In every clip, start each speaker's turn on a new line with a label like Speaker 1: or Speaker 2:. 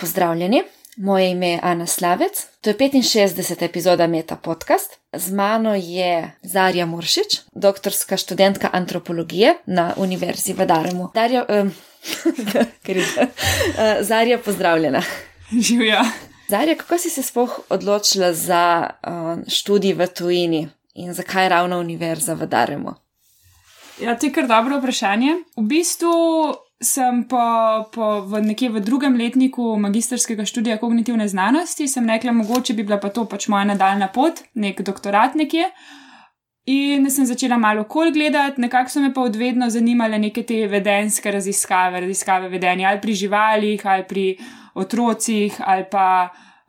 Speaker 1: Pozdravljeni, moje ime je Ana Slavec, to je 65. epizoda Meta Podcast. Z mano je Zarja Muršič, doktorska študentka antropologije na Univerzi v Daremu. Darja, um, Zarja, pozdravljena.
Speaker 2: Živijo.
Speaker 1: Zarja, kako si se sploh odločila za um, študij v tujini in zakaj ravno Univerza v Daremu?
Speaker 2: Ja, to je kar dobro vprašanje. V bistvu sem po, po v nekje v drugem letniku magistrskega študija kognitivne znanosti, sem rekla, mogoče bi bila pa to pač moja nadaljna pot, nek doktorat nekje. In sem začela malo kol gledati, nekako so me pa odvedno zanimale neke te vedenske raziskave, raziskave vedenja ali pri živalih, ali pri otrocih, ali pa.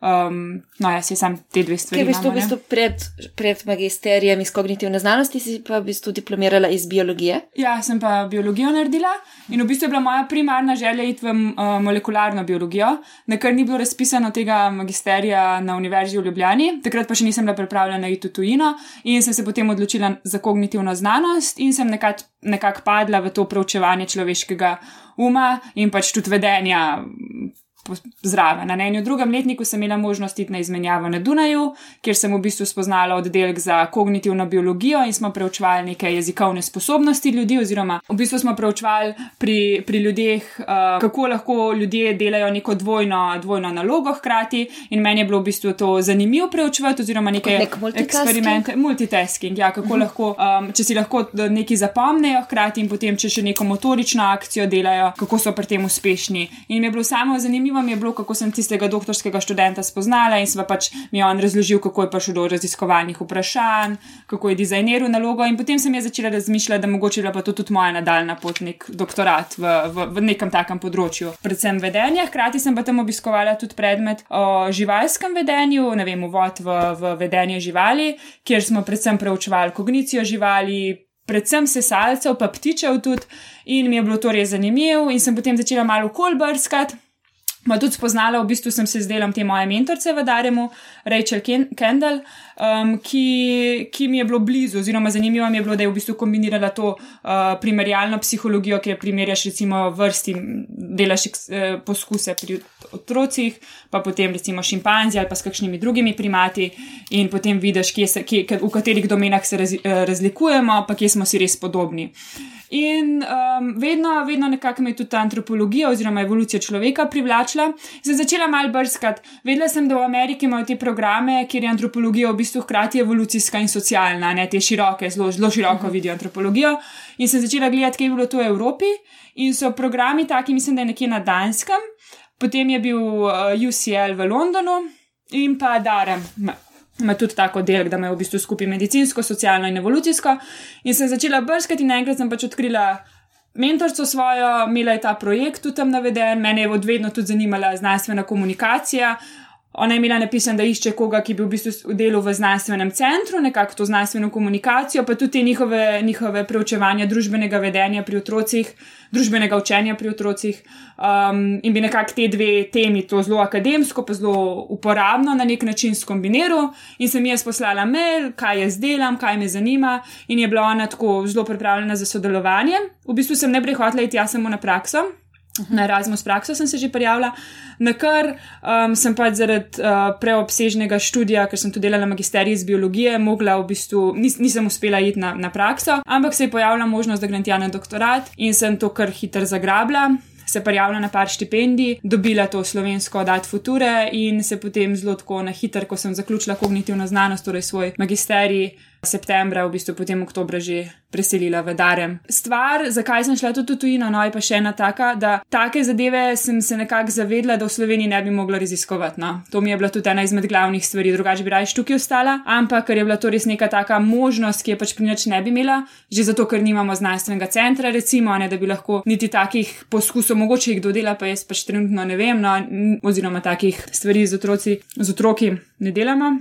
Speaker 2: Um, no, jaz sem te dve stvari.
Speaker 1: Kaj v bistvu, v bistvu pred, pred magisterijem iz kognitivne znanosti si pa v bistvu diplomirala iz biologije?
Speaker 2: Ja, sem pa biologijo naredila in v bistvu je bila moja primarna želja iti v uh, molekularno biologijo, na kar ni bilo razpisano tega magisterija na Univerzi v Ljubljani. Takrat pa še nisem bila pripravljena iti v tujino in sem se potem odločila za kognitivno znanost in sem nekako nekak padla v to preučevanje človeškega uma in pač tudi vedenja zraven. Na enem drugem letniku sem imela možnost iti na izmenjavo na Dunaju, kjer sem v bistvu spoznala oddelek za kognitivno biologijo in smo preučevali neke jezikovne sposobnosti ljudi, oziroma v bistvu smo preučevali pri, pri ljudeh, uh, kako lahko ljudje delajo neko dvojno, dvojno nalogo hkrati. In meni je bilo v bistvu to zanimivo preučevati, oziroma neke
Speaker 1: nek
Speaker 2: eksperimente, multitasking. Ja, kako uh mhm. -huh. lahko, um, če si lahko nekaj zapomnejo hkrati in potem, če še neko motorično akcijo delajo, kako so pri tem uspešni. In mi je bilo samo zanimivo zanimivo mi je bilo, kako sem tistega doktorskega študenta spoznala in sva pač mi je on razložil, kako je prišel do raziskovalnih vprašanj, kako je dizajniral nalogo. In potem sem jaz začela razmišljati, da mogoče je pa to tudi moja nadaljna pot, nek doktorat v, v, v nekem takem področju. Predvsem vedenje, hkrati sem pa tam obiskovala tudi predmet o živalskem vedenju, ne vem, uvod v, v vedenje živali, kjer smo predvsem preučevali kognicijo živali predvsem sesalcev, pa ptičev tudi, in mi je bilo to res zanimivo, in sem potem začela malo kolbrskati. Ma tudi spoznala, v bistvu sem se z delom te moje mentorice v Daremu, Rachel Kendall, um, ki, ki mi je bilo blizu, oziroma zanimivo mi je bilo, da je v bistvu kombinirala to uh, primerjalno psihologijo, ki je primerjaš recimo vrsti, delaš uh, poskuse pri otrocih, pa potem recimo šimpanzi ali pa s kakšnimi drugimi primati in potem vidiš, kje se, kje, v katerih domenah se raz, uh, razlikujemo, pa kje smo si res podobni. In um, vedno, vedno nekako me je tudi ta antropologija oziroma evolucija človeka privlačila. Sem začela mal brskati. Vedela sem, da v Ameriki imajo te programe, kjer je antropologija v bistvu hkrati evolucijska in socialna, ne te široke, zelo, zelo široko mhm. vidijo antropologijo. In sem začela gledati, kaj je bilo to v Evropi. In so programi taki, mislim, da je nekje na Danskem, potem je bil uh, UCL v Londonu in pa Darem. Ima tudi tako del, da ima v bistvu skupaj medicinsko, socialno in evolucijsko. In sem začela brskati, naenkrat sem pač odkrila mentorco svojo, imela je ta projekt tudi tam naveden, mene je odvedno tudi zanimala znanstvena komunikacija, Ona je imela napisano, da išče koga, ki bi v bistvu delal v znanstvenem centru, nekako to znanstveno komunikacijo, pa tudi njihove, njihove preučevanja družbenega vedenja pri otrocih, družbenega učenja pri otrocih. Um, in bi nekako te dve temi, to zelo akademsko, pa zelo uporabno na nek način skombiniral. In sem jaz poslala mail, kaj jaz delam, kaj me zanima, in je bila ona tako zelo pripravljena za sodelovanje. V bistvu sem ne prehotla iti jaz samo na prakso. Na Erasmus prakso sem se že prijavila, na kar um, sem pač zaradi uh, preobsežnega študija, ker sem tudi delala magisterij iz biologije, mogla v bistvu, nis, nisem uspela iti na, na prakso, ampak se je pojavila možnost, da grem tja na doktorat in sem to kar hitro zagrabila. Se prijavila na par štipendij, dobila to slovensko odat future in se potem zelo tako na hitro, ko sem zaključila kognitivno znanost, torej svoj magisterij, septembra, v bistvu potem oktobra že preselila v Darem. Stvar, zakaj sem šla tudi tujino, no je pa še ena taka, da take zadeve sem se nekako zavedla, da v Sloveniji ne bi mogla raziskovati. No. To mi je bila tudi ena izmed glavnih stvari, drugače bi raje tukaj ostala, ampak ker je bila to res neka taka možnost, ki je pač pri nič ne bi imela, že zato, ker nimamo znanstvenega centra, recimo, ne, da bi lahko niti takih poskusov, mogoče jih dodela, pa jaz pač trenutno ne vem, no, oziroma takih stvari z, otroci, z otroki ne delamo.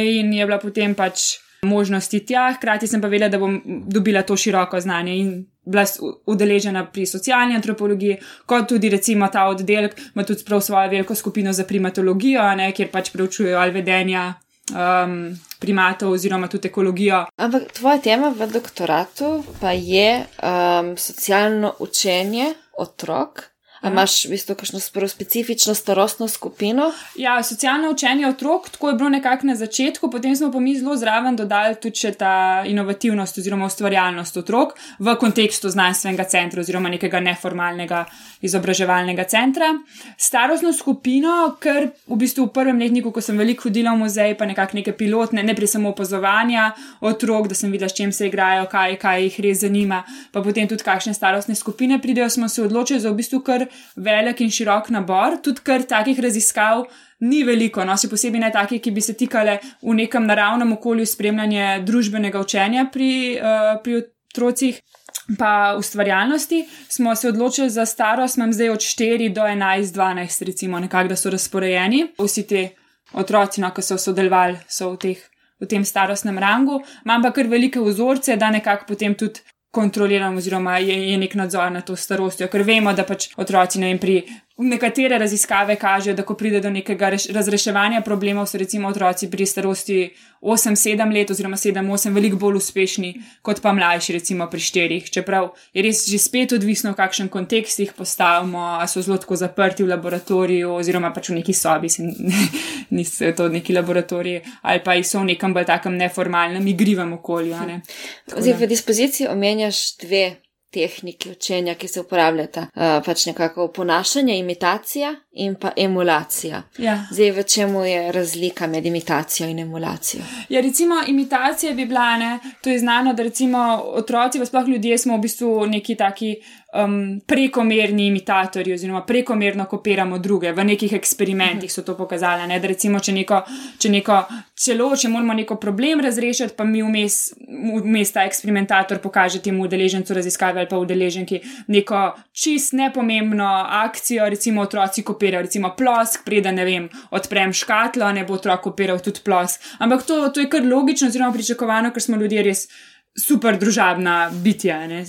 Speaker 2: In je bila potem pač možnosti tja, hkrati sem pa vedela, da bom dobila to široko znanje in bila udeležena pri socialni antropologiji, kot tudi recimo ta oddelek ima tudi prav svojo veliko skupino za primatologijo, ne, kjer pač preučujejo ali vedenja. Um, primatov, oziroma tudi ekologijo.
Speaker 1: Ampak tvoja tema v doktoratu pa je um, socialno učenje otrok. A imaš v bistvu kakšno specifično starostno skupino?
Speaker 2: Ja, socialno učenje otrok, tako je bilo nekako na začetku, potem smo pa mi zelo zraven dodali tudi ta inovativnost oziroma ustvarjalnost otrok v kontekstu znanstvenega centra oziroma nekega neformalnega izobraževalnega centra. Starostno skupino, ker v bistvu v prvem letniku, ko sem veliko hodila v muzej, pa nekako neke pilotne, ne pri samo opazovanja otrok, da sem videla, s čim se igrajo, kaj, kaj jih res zanima, pa potem tudi kakšne starostne skupine pridejo, smo se odločili za v bistvu kar velik in širok nabor, tudi kar takih raziskav. Ni veliko, no, še posebej ne take, ki bi se tikale v nekem naravnem okolju spremljanja družbenega učenja pri, uh, pri otrocih, pa ustvarjalnosti. Smo se odločili za starost, imam zdaj od 4 do 11, 12, recimo, nekako, da so razporejeni. Vsi ti otroci, no, ki so sodelovali, so v, teh, v tem starostnem rangu. Imam pa kar velike vzorce, da nekako potem tudi kontroliram, oziroma je, je nek nadzor nad to starostjo, ker vemo, da pač otroci ne vem, pri Nekatere raziskave kažejo, da ko pride do nekega razreševanja problemov, so recimo otroci pri starosti 8-7 let oziroma 7-8 veliko bolj uspešni kot pa mlajši, recimo pri 4. Čeprav je res že spet odvisno, v kakšen kontekst jih postavimo, ali so zelo tako zaprti v laboratoriju oziroma pač v neki sobi, niso to neki laboratoriji, ali pa so v nekem bolj takem neformalnem, igrivem okolju.
Speaker 1: Zdaj, v dispoziciji omenjaš dve tehniki učenja, ki se uporabljata. Uh, pač nekako ponašanje, imitacija in pa emulacija.
Speaker 2: Ja.
Speaker 1: Zdaj, v čemu je razlika med imitacijo in emulacijo?
Speaker 2: Ja, recimo, imitacija bi bila, ne, to je znano, da recimo otroci, pa sploh ljudje smo v bistvu neki taki um, prekomerni imitatorji, oziroma prekomerno kopiramo druge. V nekih eksperimentih so to pokazali. Ne? Da recimo, če, neko, če, neko, celo, če moramo neko problem razrešiti, pa mi vmes, vmes ta eksperimentator pokaže temu udeležencu raziskave ali pa udeleženki neko čist nepomembno akcijo, recimo otroci kopirajo, recimo plosk, preden ne vem, odprem škatlo, ne bo otrok kopiral tudi plosk. Ampak to, to je kar logično, oziroma pričakovano, ker smo ljudje res super družabna bitja, ne?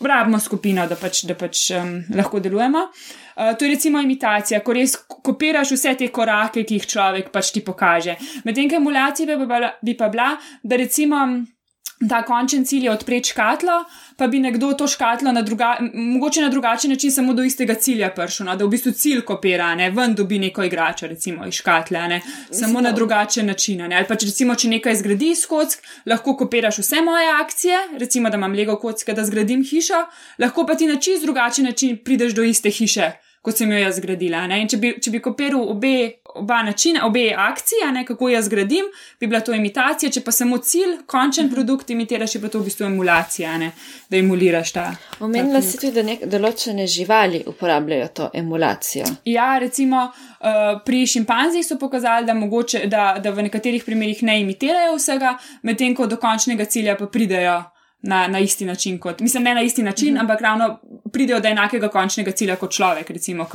Speaker 2: rabimo skupino, da pač, da pač um, lahko delujemo. Uh, to je recimo imitacija, ko res kopiraš vse te korake, ki jih človek pač ti pokaže. Medtem, ki emulacija bi, bi pa bila, da recimo ta končen cilj je odpreti škatlo, pa bi nekdo to škatlo na, druga, mogoče na drugačen način samo do istega cilja prišel, no? da v bistvu cilj kopira, ne ven dobi neko igračo, recimo iz škatle, ne? samo na drugačen način. Ne? Ali pa če recimo, če nekaj zgradi iz kock, lahko kopiraš vse moje akcije, recimo da imam lego kocke, da zgradim hišo, lahko pa ti na čist drugačen način prideš do iste hiše kot sem jo jaz zgradila. Če bi, če bi kopiral obe, oba načina, obe akcije, ne, kako jaz zgradim, bi bila to imitacija, če pa samo cilj, končen produkt imitiraš, je pa to v bistvu emulacija, ne, da emuliraš ta.
Speaker 1: Omenila si tudi, da nek, določene živali uporabljajo to emulacijo.
Speaker 2: Ja, recimo uh, pri šimpanzih so pokazali, da, mogoče, da, da v nekaterih primerjih ne imitirajo vsega, medtem ko do končnega cilja pa pridejo na, na isti način, kot, mislim, ne na isti način, mm -hmm. ampak ravno pridejo do enakega končnega cilja kot človek, recimo,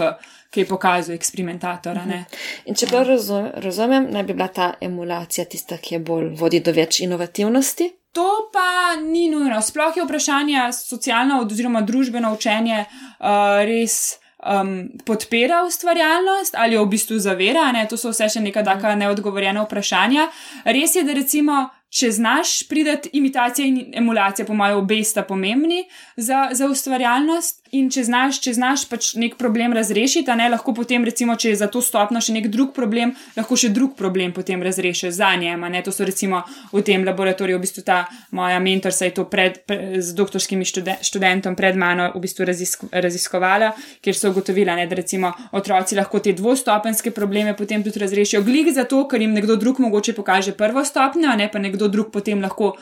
Speaker 2: ki je pokazal eksperimentator. Mm -hmm.
Speaker 1: In če prav razumem, naj bi bila ta emulacija tista, ki je bolj vodi do več inovativnosti.
Speaker 2: To pa ni nujno. Sploh je vprašanje socialno oziroma družbeno učenje uh, res. Um, podpira ustvarjalnost ali jo v bistvu zavira, ne? to so vse še neka taka neodgovorjena vprašanja. Res je, da recimo če znaš prideti, imitacija in emulacija, po mojem, obe sta pomembni za, za ustvarjalnost. In če znaš, če znaš pač nek problem razrešiti, a ne lahko potem, recimo, če je za to stopno še nek drug problem, lahko še drug problem potem razrešiš za njem. To so recimo v tem laboratoriju, v bistvu ta moja mentor se je to pred, pred, z doktorskimi študen, študentom pred mano v bistvu razisk, raziskovala, kjer so ugotovila, ne, da recimo otroci lahko te dvostopenske probleme potem tudi razrešijo, glik zato, ker jim nekdo drug mogoče pokaže prvo stopnjo, a ne pa nekdo drug potem lahko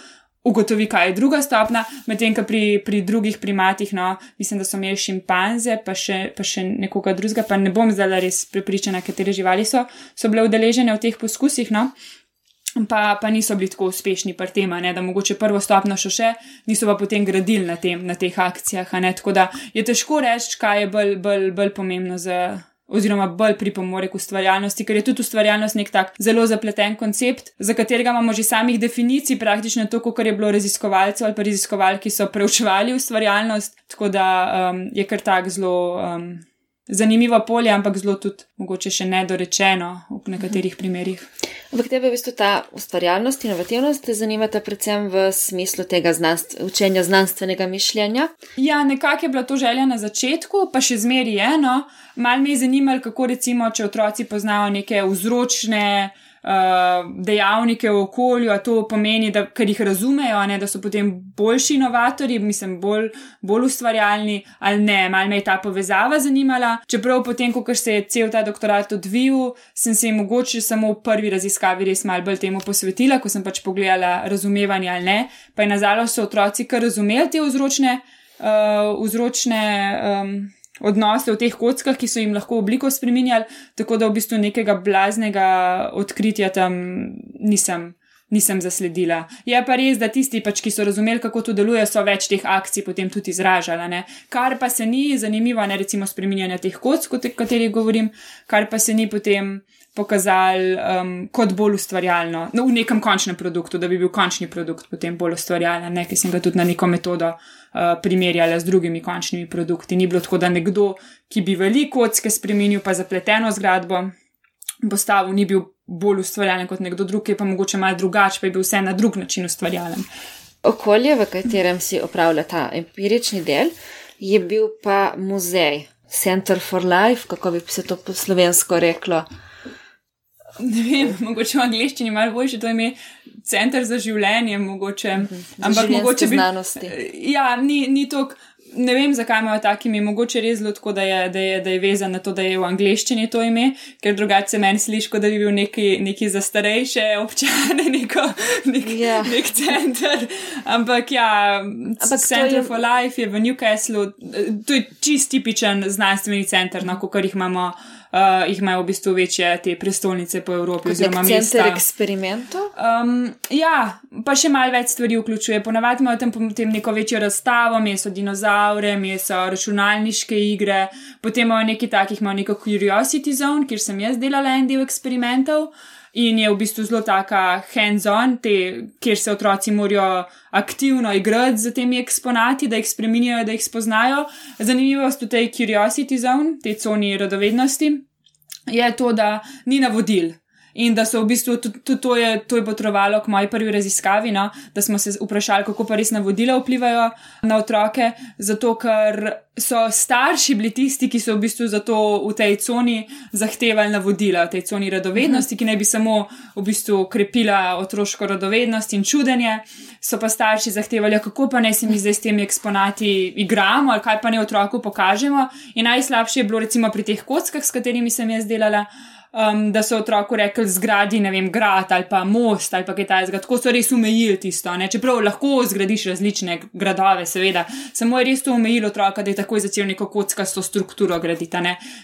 Speaker 2: ugotovi, kaj je druga stopna, medtem ko pri, pri drugih primatih, no, mislim, da so imeli šimpanze, pa še, pa še nekoga drugega, pa ne bom zdaj res prepričana, katere živali so, so bile udeležene v teh poskusih, no. Pa, pa niso bili tako uspešni pri tem, da mogoče prvo stopno še še, niso pa potem gradili na, tem, na teh akcijah. Tako da je težko reči, kaj je bolj, bolj, bolj pomembno za, oziroma bolj pripomore k ustvarjalnosti, ker je tudi ustvarjalnost nek tak zelo zapleten koncept, za katerega imamo že samih definicij, praktično to, kar je bilo raziskovalcev ali pa raziskovalk, ki so preučevali ustvarjalnost, tako da um, je kar tak zelo. Um, zanimivo polje, ampak zelo tudi mogoče še nedorečeno v nekaterih primerjih.
Speaker 1: Ampak tebe v bistvu ta ustvarjalnost, inovativnost te zanimata predvsem v smislu tega znanst učenja znanstvenega mišljenja?
Speaker 2: Ja, nekako je bila to želja na začetku, pa še zmeri eno. Mal me je zanimalo, kako recimo, če otroci poznajo neke vzročne. Uh, dejavnike v okolju, a to pomeni, da ker jih razumejo, ne, da so potem boljši inovatorji, mislim, bolj, bolj ustvarjalni, ali ne, malo me je ta povezava zanimala. Čeprav potem, ko se je cel ta doktorat odvil, sem se jim mogoče samo v prvi raziskavi res malo bolj temu posvetila, ko sem pač pogledala razumevanje ali ne, pa je nazalo so otroci kar razumeli te vzročne, uh, vzročne um, odnose v teh kockah, ki so jim lahko obliko spremenjali, tako da v bistvu nekega blaznega odkritja tam nisem. Nisem zasledila. Je pa res, da tisti, pač, ki so razumeli, kako to deluje, so več teh akcij potem tudi izražali. Ne? Kar pa se ni zanimivo, ne recimo spreminjanje teh kock, o katerih govorim, kar pa se ni potem pokazali um, kot bolj ustvarjalno, no, v nekem končnem produktu, da bi bil končni produkt potem bolj ustvarjalen, ne, ki sem ga tudi na neko metodo uh, primerjala z drugimi končnimi produkti. Ni bilo tako, da nekdo, ki bi veliko kocke spremenil, pa zapleteno zgradbo postavil, ni bil bolj ustvarjalen kot nekdo drug, ki je pa mogoče malo drugačen, pa je bil vse na drug način ustvarjalen.
Speaker 1: Okolje, v katerem si opravlja ta empirični del, je bil pa muzej. Center for Life, kako bi se to po slovensko reklo
Speaker 2: ne vem, mogoče v angleščini malo boljše, to ime center za življenje, mogoče.
Speaker 1: Za ampak mogoče bi. Znanosti.
Speaker 2: Ja, ni, ni to. Ne vem, zakaj imajo takimi, mogoče res zelo tako, da je, da, je, da je vezan na to, da je v angleščini to ime, ker drugače meni sliši, da bi bil neki, neki za starejše občane, neko, nek, yeah. Ja. nek center. Ampak ja, Ampak Center je... for Life je v Newcastlu, to je čist tipičen znanstveni center, no, kot jih imamo uh, jih imajo v bistvu večje te prestolnice po Evropi.
Speaker 1: Oziroma, center eksperimentov.
Speaker 2: Um, ja, pa še malo več stvari vključuje. Ponavadi imajo tam, tam neko večjo razstavo, meso dinozaure, meso računalniške igre, potem imajo nekaj takih, imajo neko curiosity zone, kjer sem jaz delala en del eksperimentov. In je v bistvu zelo taka hands-on, kjer se otroci morajo aktivno igrati z temi eksponati, da jih spremenijo, da jih spoznajo. Zanimivost v tej curiosity zone, tej coni radovednosti, je to, da ni navodil. In da so v bistvu tudi to je, to je potrovalo k moji prvi raziskavi, no? da smo se vprašali, kako pa res navodila vplivajo na otroke, zato ker so starši bili tisti, ki so v bistvu zato v tej coni zahtevali navodila, v tej coni radovednosti, ki naj bi samo v bistvu krepila otroško radovednost in čudenje. So pa starši zahtevali, ja, kako pa naj se mi zdaj s temi eksponati igramo ali kaj pa ne otroku pokažemo. In najslabše je bilo recimo pri teh kockah, s katerimi sem jaz delala um, da so otroku rekli zgradi, ne vem, grad ali pa most ali pa kaj takega. Tako so res umejili tisto. Ne? Čeprav lahko zgradiš različne gradove, seveda, samo je res to umejilo otroka, da je takoj začel neko kockasto strukturo graditi.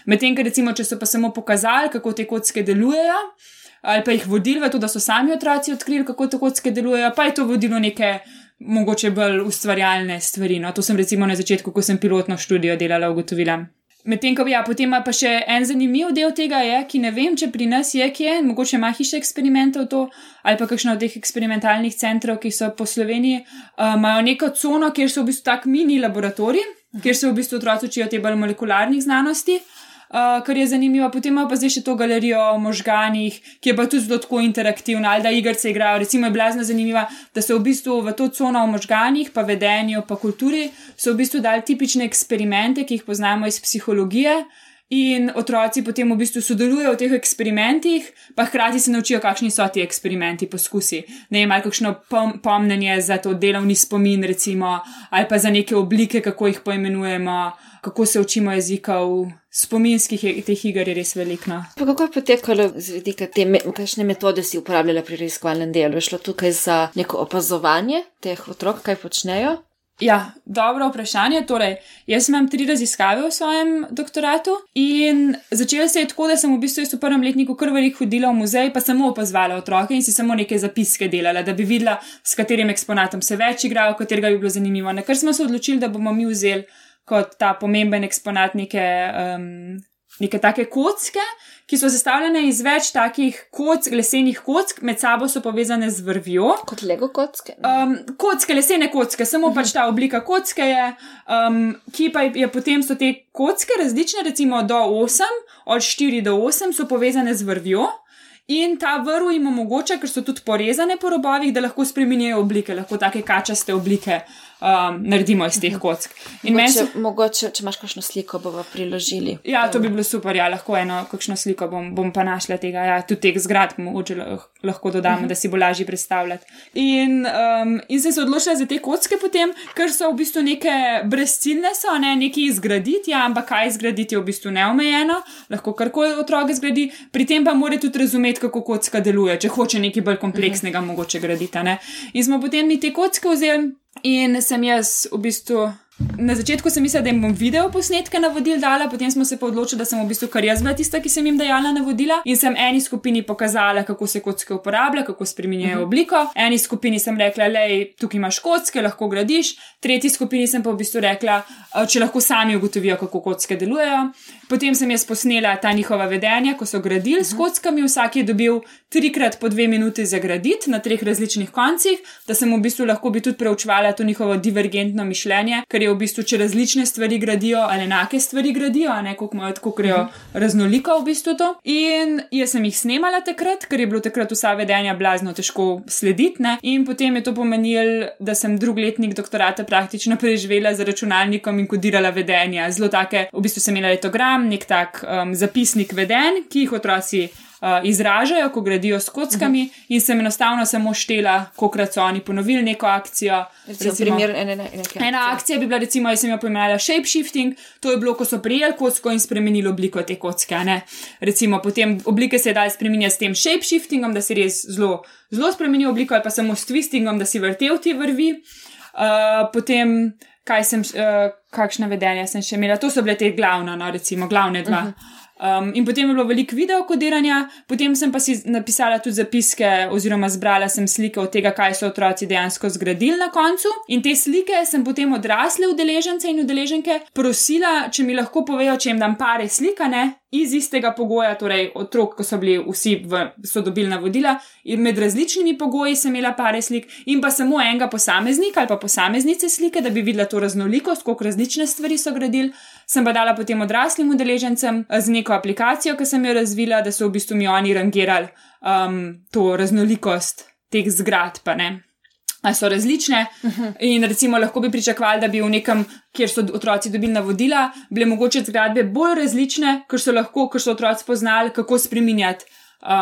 Speaker 2: Medtem, ker recimo, če so pa samo pokazali, kako te kocke delujejo. Ali pa jih vodili v to, da so sami otroci odkrili, kako te kocke delujejo, pa je to vodilo neke mogoče bolj ustvarjalne stvari. No, to sem recimo na začetku, ko sem pilotno študijo delala, ugotovila. Medtem ko ja, potem pa še en zanimiv del tega je, ki ne vem, če pri nas je, ki je, mogoče ima hiše eksperimentov to, ali pa kakšno od teh eksperimentalnih centrov, ki so po Sloveniji, uh, imajo neko cono, kjer so v bistvu tak mini laboratorij, kjer se v bistvu otroci učijo te bolj molekularnih znanosti. Uh, kar je zanimivo, potem ima pa zdaj še to galerijo o možganjih, ki je pa tudi zelo tako interaktivna, ali da igrice igrajo. Recimo je blazno zanimiva, da so v bistvu v to cono o možganjih, pa vedenju, pa kulturi, so v bistvu dali tipične eksperimente, ki jih poznamo iz psihologije. In otroci potem v bistvu sodelujejo v teh eksperimentih, pa hkrati se naučijo, kakšni so ti eksperimenti, poskusi. Ne vem, ali kakšno pom pomnenje za to delovni spomin, recimo, ali pa za neke oblike, kako jih poimenujemo kako se učimo jezikov, spominskih teh iger je res veliko. No.
Speaker 1: Kako je potekalo z vidika te, me, kakšne metode si uporabljala pri raziskovalnem delu? Je šlo tukaj za neko opazovanje teh otrok, kaj počnejo?
Speaker 2: Ja, dobro vprašanje. Torej, jaz imam tri raziskave v svojem doktoratu in začela se je tako, da sem v bistvu v prvem letniku kar veliko hodila v muzej, pa samo opazovala otroke in si samo neke zapiske delala, da bi videla, s katerim eksponatom se več igrajo, katerega bi bilo zanimivo. Na kar smo se odločili, da bomo mi vzeli kot ta pomemben eksponat neke um, neke take kocke, ki so sestavljene iz več takih kock, lesenih kock, med sabo so povezane z vrvjo.
Speaker 1: Kot Lego kocke.
Speaker 2: Um, kocke, lesene kocke, samo pač ta oblika kocke je, um, ki pa je potem so te kocke različne, recimo do 8, od 4 do 8 so povezane z vrvjo. In ta vrv jim omogoča, ker so tudi porezane po robovih, da lahko spremenijo oblike, lahko take kačaste oblike um, naredimo iz teh kock.
Speaker 1: Mogoče, so... mogoče, če imaš kakšno sliko, bomo priložili.
Speaker 2: Ja, to bi bilo super, ja, lahko eno kakšno sliko bom, bom pa našla tega, ja, tudi teh zgradb, mogoče lahko dodamo, uh mhm. -huh. da si bo lažje predstavljati. In, um, in sem se odločila za te kocke potem, ker so v bistvu neke brezciljne, so ne nekaj izgraditi, ja, ampak kaj izgraditi je v bistvu neomejeno, lahko karkoli otrok zgradi, pri tem pa mora tudi razumeti, kako kocka deluje, če hoče nekaj bolj kompleksnega uh mhm. -huh. mogoče graditi. In smo potem mi te kocke vzeli. In sem jaz v bistvu Na začetku sem mislila, da jim bom video posnetke navodil dala, potem smo se pa odločili, da sem v bistvu kar jaz bila tista, ki sem jim dajala navodila. In sem eni skupini pokazala, kako se kocke uporablja, kako spremenjajo uh mhm. -huh. obliko. Eni skupini sem rekla, lej, tukaj imaš kocke, lahko gradiš. Tretji skupini sem pa v bistvu rekla, če lahko sami ugotovijo, kako kocke delujejo. Potem sem jaz posnela ta njihova vedenja, ko so gradili uh -huh. s mhm. kockami, vsak je dobil trikrat po dve minuti za graditi na treh različnih koncih, da sem v bistvu lahko bi tudi preučevala to njihovo divergentno mišljenje, je v bistvu, če različne stvari gradijo ali enake stvari gradijo, ne kako imajo tako grejo mm -hmm. raznoliko v bistvu to. In jaz sem jih snemala takrat, ker je bilo takrat vsa vedenja blazno težko slediti. Ne? In potem je to pomenilo, da sem drug letnik doktorata praktično preživela z računalnikom in kodirala vedenja. Zelo take, v bistvu sem imela letogram, nek tak um, zapisnik vedenj, ki jih otroci izražajo, ko gradijo s kockami, uh -huh. in sem enostavno samo štela, koliko so oni ponovili neko akcijo.
Speaker 1: Recimo, recimo, primer, ene, ene
Speaker 2: ena akcija bi bila, recimo, jaz sem jo pojmenovala shapeshifting, to je bilo, ko so prijeli kocko in spremenili obliko te kocke. Recimo, potem oblike se je dal spremenjati s tem shapeshiftingom, da se res zelo, zelo spremeni obliko, ali pa samo s twistingom, da si vrtel ti vrvi. Uh, potem, kaj sem, uh, kakšne vedenja sem še imela, to so bile te glavne, no, recimo, glavne dva. Uh mhm. -huh. Um, in potem je bilo veliko video kodiranja, potem sem pa si napisala tudi zapiske, oziroma zbrala sem slike od tega, kaj so otroci dejansko zgradili na koncu. In te slike sem potem odrasle udeležence in udeleženke prosila, če mi lahko povejo, če jim dam pare slikane, iz istega pogoja, torej otrok, ko so bili vsi v, so dobili navodila, in med različnimi pogoji sem imela pare slik, in pa samo enega posameznika ali pa posameznice slike, da bi videla to raznolikost, koliko različne stvari so gradili. Sem pa dala potem odraslim udeležencem eh, z neko aplikacijo, ki sem jo razvila, da so v bistvu mi oni rangirali um, to raznolikost teh zgradb so različne. Uh -huh. In recimo lahko bi pričakovali, da bi v nekem, kjer so otroci dobili navodila, bile mogoče zgradbe bolj različne, ker so lahko, ker so otroci poznali, kako spremenjati.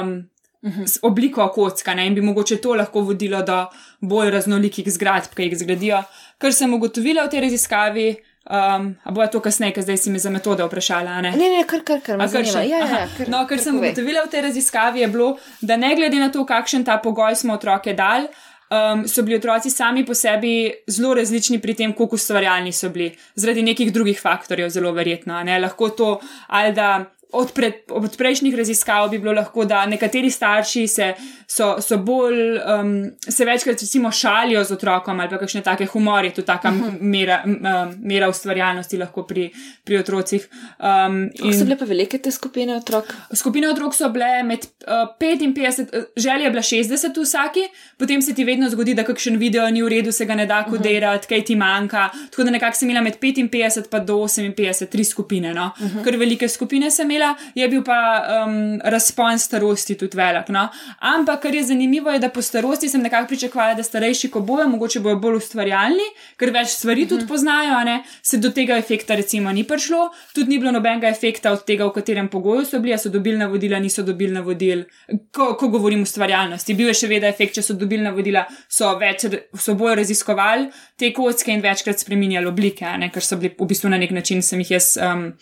Speaker 2: Um, mhm. Obliko kocka ne? in bi mogoče to lahko vodilo do bolj raznolikih zgradb, ki jih zgradijo. Kar sem ugotovila v tej raziskavi, um, a bo to kasneje, ker zdaj si mi za metode vprašala. Ne,
Speaker 1: ne, ne kar kar kar me zanima. Ja, ja,
Speaker 2: kar, no, kar sem ugotovila v tej raziskavi, je bilo, da ne glede na to, kakšen ta pogoj smo otroke dali, um, so bili otroci sami po sebi zelo različni pri tem, koliko ustvarjalni so bili, zaradi nekih drugih faktorjev, zelo verjetno. Ne? Lahko to, ali da od, pred, od prejšnjih raziskav bi bilo lahko, da nekateri starši se, so, so bolj, um, se večkrat recimo šalijo z otrokom ali pa kakšne take humorje, tu taka uh mhm. -huh. mera, um, mera ustvarjalnosti lahko pri, pri otrocih.
Speaker 1: Um, in, so bile pa velike te skupine otrok?
Speaker 2: Skupine otrok so bile med uh, 55, uh, želja je bila 60 vsaki, potem se ti vedno zgodi, da kakšen video ni v redu, se ga ne da kodirati, uh -huh. kaj ti manjka. Tako da nekako sem imela med 55 pa do 58 tri skupine, no? uh -huh. ker velike skupine sem imela, je bil pa um, razpon starosti tudi velik. No? Ampak, kar je zanimivo, je, da po starosti sem nekako pričakovala, da starejši, ko bojo, mogoče bojo bolj ustvarjalni, ker več stvari tudi mm -hmm. poznajo, ne? se do tega efekta recimo ni prišlo, tudi ni bilo nobenega efekta od tega, v katerem pogoju so bili, so dobili navodila, niso dobili navodil. Ko, ko govorim o ustvarjalnosti, bil je še vedno efekt, če so dobili navodila, so, več, so bolj raziskovali te kocke in večkrat spremenjali oblike, ne? ker so bili v bistvu na nek način, sem jih jaz. Um,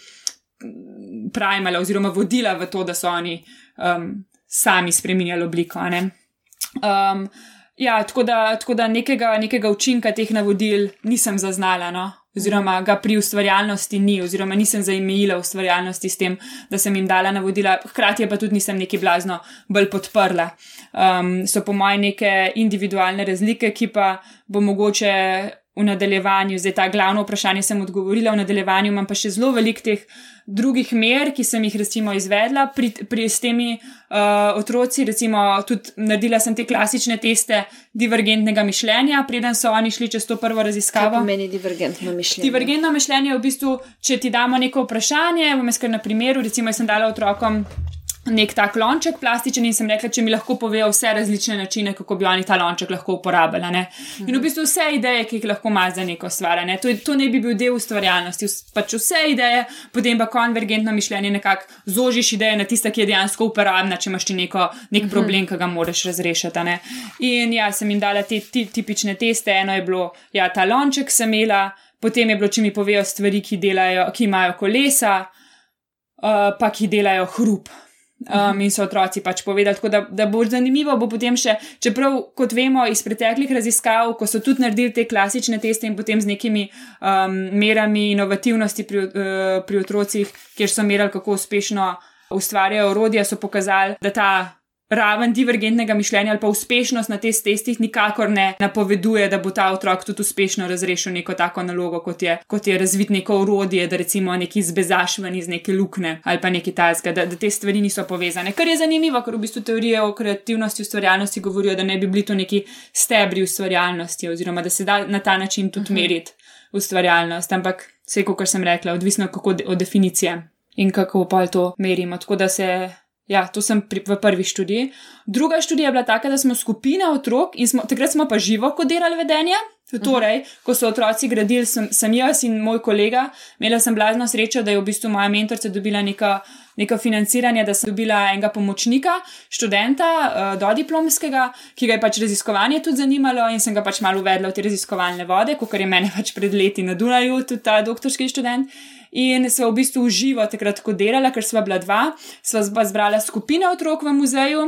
Speaker 2: primala oziroma vodila v to, da so oni um, sami spremenjali obliko. Um, ja, tako da, tako da nekega, nekega učinka teh navodil nisem zaznala, no? oziroma ga pri ustvarjalnosti ni, oziroma nisem zaimejila ustvarjalnosti s tem, da sem jim dala navodila, hkrati pa tudi nisem neki blazno bolj podprla. Um, so po mojem neke individualne razlike, ki pa bo mogoče v nadaljevanju, zdaj ta glavno vprašanje sem odgovorila, v nadaljevanju imam pa še zelo velik teh drugih mer, ki sem jih recimo izvedla pri, pri s temi uh, otroci, recimo tudi naredila sem te klasične teste divergentnega mišljenja, preden so oni šli čez to prvo raziskavo.
Speaker 1: Kaj pomeni divergentno mišljenje?
Speaker 2: Divergentno mišljenje je v bistvu, če ti damo neko vprašanje, bom jaz kar na primeru, recimo jaz sem dala otrokom nek tak lonček plastičen in sem rekla, če mi lahko povejo vse različne načine, kako bi oni ta lonček lahko uporabljali. Ne? In v bistvu vse ideje, ki jih lahko ima za neko stvar. Ne? To, to ne bi bil del ustvarjalnosti, pač vse ideje, potem pa konvergentno mišljenje nekako zožiš ideje na tiste, ki je dejansko uporabna, če imaš ti neko, nek problem, ki ga moraš razrešiti. Ne? In ja, sem jim dala te ti, tipične teste, eno je bilo, ja, ta lonček sem imela, potem je bilo, če mi povejo stvari, ki, delajo, ki imajo kolesa, uh, pa ki delajo hrup um, in so otroci pač povedali. Tako da, da bo zanimivo, bo potem še, čeprav, kot vemo iz preteklih raziskav, ko so tudi naredili te klasične teste in potem z nekimi um, merami inovativnosti pri, uh, pri otrocih, kjer so merali, kako uspešno ustvarjajo orodja, so pokazali, da ta raven divergentnega mišljenja ali pa uspešnost na teh testih nikakor ne napoveduje, da bo ta otrok tudi uspešno razrešil neko tako nalogo, kot je, kot je razvit neko urodje, da recimo neki zbezaš ven iz neke lukne ali pa neki tajska, da, da te stvari niso povezane. Kar je zanimivo, ker v bistvu teorije o kreativnosti, ustvarjalnosti govorijo, da ne bi bili to neki stebri ustvarjalnosti oziroma da se da na ta način tudi uh mhm. -huh. meriti ustvarjalnost. Ampak vse, kot sem rekla, odvisno kako de, od definicije. In kako pa to merimo. Tako da se Ja, to sem pri, v prvi študiji. Druga študija je bila taka, da smo skupina otrok in smo, takrat smo pa živo kodirali vedenje. Torej, ko so otroci gradili, sem, sem jaz in moj kolega, imela sem blazno srečo, da je v bistvu moja mentorica dobila neka, neka financiranje, da sem dobila enega pomočnika, študenta, uh, dodiplomskega, ki ga je pač raziskovanje tudi zanimalo in sem ga pač malo uvedla v te raziskovalne vode, kot je meni pač pred leti na Dunaju, tudi ta doktorski študent in se v bistvu uživo takrat, ko delala, ker sva bila dva, sva zbrala skupina otrok v muzeju.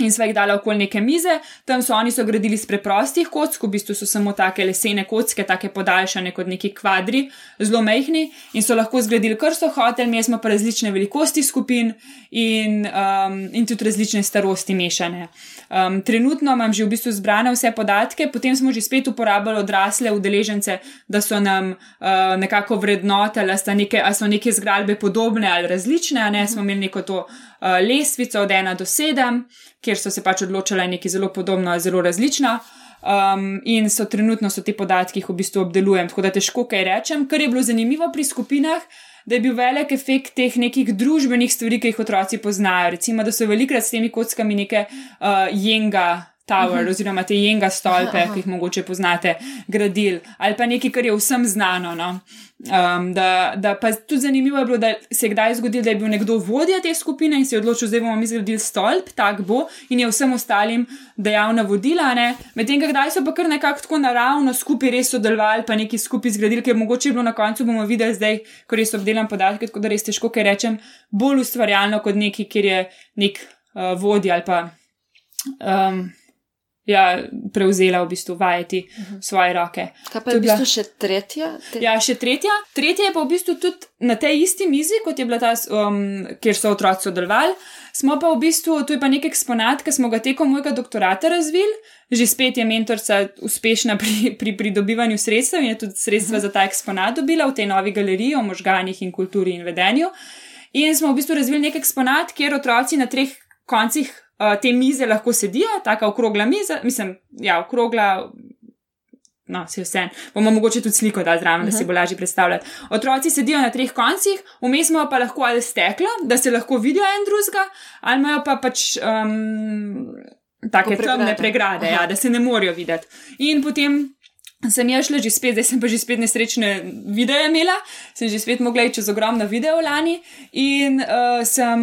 Speaker 2: In sva jih dala okoli neke mize, tam so oni so gradili iz preprostih kock, v bistvu so samo take lesene kocke, take podaljšane kot neki kvadri, zelo mehni in so lahko zgradili kar so hotel, mi smo pa različne velikosti skupin in, um, in tudi različne starosti mešane. Um, trenutno imam že v bistvu zbrane vse podatke, potem smo že spet uporabljali odrasle udeležence, da so nam uh, nekako vrednotili, ali so neke zgradbe podobne ali različne, a ne. Smo imeli neko to uh, lestvico od 1 do 7 kjer so se pač odločile nekaj zelo podobno, zelo različno. Um, in so trenutno so te podatke, ki jih v bistvu obdelujem, tako da težko kaj rečem. Kar je bilo zanimivo pri skupinah, da je bil velik efekt teh nekih družbenih stvari, ki jih otroci poznajo. Recimo, da so velikrat s temi kockami neke uh, jenga. Tower, uh mhm. -huh. oziroma te jenga stolpe, uh -huh. ki jih mogoče poznate, gradili, ali pa nekaj, kar je vsem znano. No? Um, da, da pa tudi zanimivo je bilo, da se je kdaj zgodilo, da je bil nekdo vodja te skupine in se je odločil, da bomo mi zgradili stolp, tak bo in je vsem ostalim dejal navodila. Medtem, kdaj so pa kar nekako tako naravno skupaj res sodelovali, pa neki skupaj zgradili, ker mogoče je bilo na koncu, bomo videli zdaj, ko res obdelam podatke, tako da res težko kaj rečem, bolj ustvarjalno kot neki, kjer je nek uh, vodja ali pa. Um, ja, prevzela v bistvu vajeti uh -huh. svoje roke.
Speaker 1: Kaj pa je v bistvu še tretja?
Speaker 2: Te... Ja, še tretja. Tretja je pa v bistvu tudi na tej isti mizi, kot je bila ta, um, kjer so otroci sodelovali. Smo pa v bistvu, tu je pa nek eksponat, ki smo ga tekom mojega doktorata razvili. Že spet je mentorica uspešna pri, pri pridobivanju sredstev in je tudi sredstva uh -huh. za ta eksponat dobila v tej novi galeriji o možganjih in kulturi in vedenju. In smo v bistvu razvili nek eksponat, kjer otroci na treh koncih uh, te mize lahko sedijo, tako okrogla miza, mislim, ja, okrogla. No, se vse. Bomo mogoče tudi sliko dati zraven, uh -huh. da se mhm. bo lažje predstavljati. Otroci sedijo na treh koncih, vmes imajo pa lahko ali steklo, da se lahko vidijo en drugega, ali imajo pa pač um, take temne pregrade, ja, da se ne morejo videti. In potem sem jaz šla že spet, zdaj sem pa že spet nesrečne videe imela, sem že spet mogla iti čez ogromno video lani in uh, sem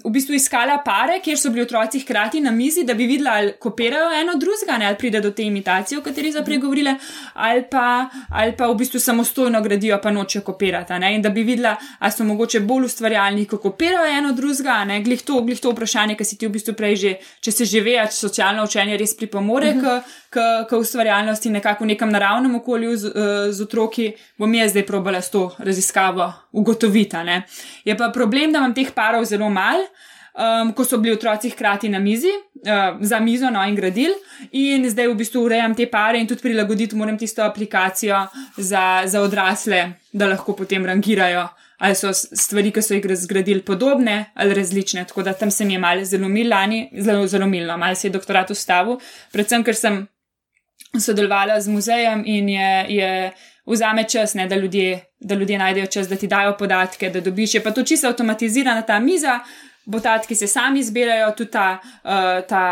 Speaker 2: v bistvu iskala pare, kjer so bili otroci hkrati na mizi, da bi videla, ali kopirajo eno drugega, ali pride do te imitacije, o kateri so pregovorile, ali pa, ali pa v bistvu samostojno gradijo, pa nočejo kopirati. Ne? In da bi videla, ali so mogoče bolj ustvarjalni, ko kopirajo eno drugega, ne glih to, glih to vprašanje, ki si ti v bistvu prej že, če se že ve, socialno učenje res pripomore uh -huh. k, k, k ustvarjalnosti nekako v nekem naravnem okolju z, eh, z otroki, bom jaz zdaj probala s to raziskavo ugotoviti. Je pa problem, da imam teh parov zelo malo. um, ko so bili otroci hkrati na mizi, uh, za mizo, no in gradil, in zdaj v bistvu urejam te pare in tudi prilagoditi moram tisto aplikacijo za, za odrasle, da lahko potem rangirajo. Ali so stvari, ki so jih zgradili, podobne ali različne. Tako da tam se mi je malo zelo milani, zelo, zelo milno, malo se je doktorat ustavil, predvsem ker sem sodelovala z muzejem in je, je vzame čas, ne, da, ljudje, da ljudje najdejo čas, da ti dajo podatke, da dobiš. Je pa to čisto avtomatizirana ta miza, podatki se sami zbirajo, tudi ta, uh, ta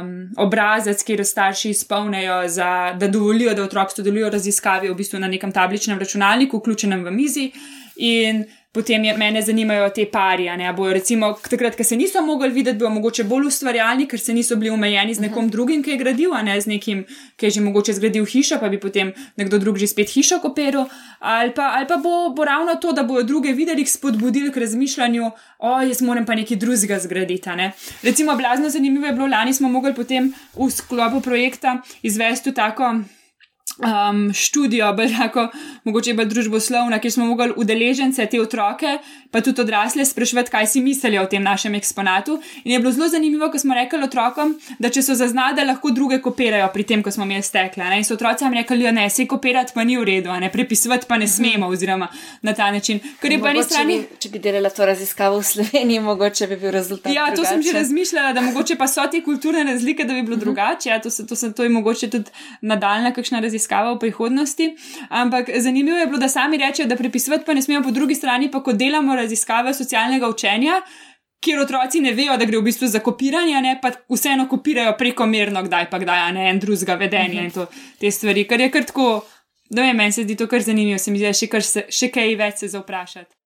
Speaker 2: um, obrazec, kjer starši izpolnejo, za, da dovolijo, da otrok sodeluje v raziskavi, v bistvu na nekem tabličnem računalniku, vključenem v mizi. In potem je, mene zanimajo te pari. Ne, bojo, recimo, takrat, ko se niso mogli videti, bojo mogoče bolj ustvarjalni, ker se niso bili omejeni z nekom uh -huh. drugim, ki je gradil, a ne z nekim, ki je že mogoče zgradil hišo, pa bi potem nekdo drug že spet hišo kopiral. Ali pa, ali pa bo, bo ravno to, da bojo druge videli, spodbudili k razmišljanju, o, jaz moram pa nekaj drugega zgraditi. Ne. Recimo, blazno zanimivo je bilo, lani smo mogli potem v sklopu projekta izvesti tako um, študijo, tako, mogoče pa družboslovna, kjer smo mogli udeležence, te otroke, pa tudi odrasle, sprašvati, kaj si mislijo o tem našem eksponatu. In je bilo zelo zanimivo, ko smo rekli otrokom, da če so zaznali, da lahko druge kopirajo pri tem, ko smo mi stekli. In so otroci nam rekli, da ja, ne, se kopirati pa ni v redu, ne prepisovati pa ne mhm. smemo, oziroma na ta način.
Speaker 1: Strani... Bi, če bi delala to raziskavo v Sloveniji, mogoče bi bil rezultat.
Speaker 2: Ja,
Speaker 1: to
Speaker 2: drugače. sem že razmišljala, da mogoče pa so te kulturne razlike, da bi bilo mhm. drugače. Ja, to, se, to, se, to je mogoče tudi nadaljna kakšna raziskava raziskava v prihodnosti. Ampak zanimivo je bilo, da sami rečejo, da prepisovati pa ne smemo, po drugi strani pa, ko delamo raziskave socialnega učenja. Kjer otroci ne vejo, da gre v bistvu za kopiranje, ne, pa vseeno kopirajo prekomerno, kdaj pa kdaj, ne en drugega vedenja in to, te stvari. Kar je kar tako, da meni se zdi to kar zanimivo, se mi zdi, še, se, še kaj več se za vprašati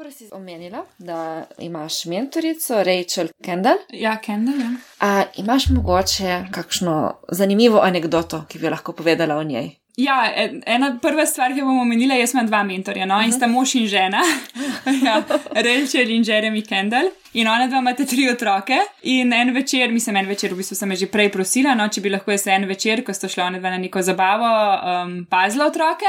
Speaker 1: pogovoru si omenila, da imaš mentorico Rachel Kendall.
Speaker 2: Ja, Kendall. Ja.
Speaker 1: A imaš mogoče kakšno zanimivo anegdoto, ki bi lahko povedala o njej?
Speaker 2: Ja, ena prva stvar, ki bomo omenila, jaz imam dva mentorja, no? uh -huh. in sta mož in žena, ja, Rachel in Jeremy Kendall. In ona dva imate tri otroke. In en večer, mislim, en večer, v bistvu sem že prej prosila, no, če bi lahko jaz en večer, ko sta šla ona dva na neko zabavo, um, pazila otroke.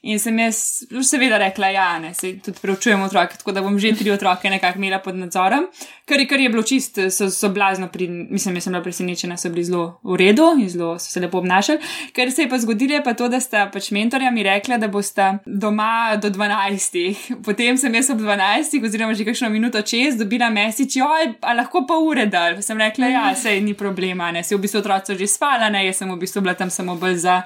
Speaker 2: In sem jaz seveda rekla, da ja, ne, se tudi preučujemo otroke, tako da bom že tri otroke nekako imela pod nadzorom. Kar, kar je bilo čist, so, so blazno, pri, mislim, jaz sem bila presenečena, so bili zelo v redu in zelo so se lepo obnašali. Ker se je pa zgodilo, pa to, da sta pač mentorja mi rekla, da bosta doma do 12. Potem sem jaz ob 12, oziroma že kakšno minuto čez, dobila mesič, oj, a lahko pa ure dal. Sem rekla, ja, sej ni problema, ne, se v bistvu otroci že spala, ne, jaz sem v bistvu bila tam samo bolj za,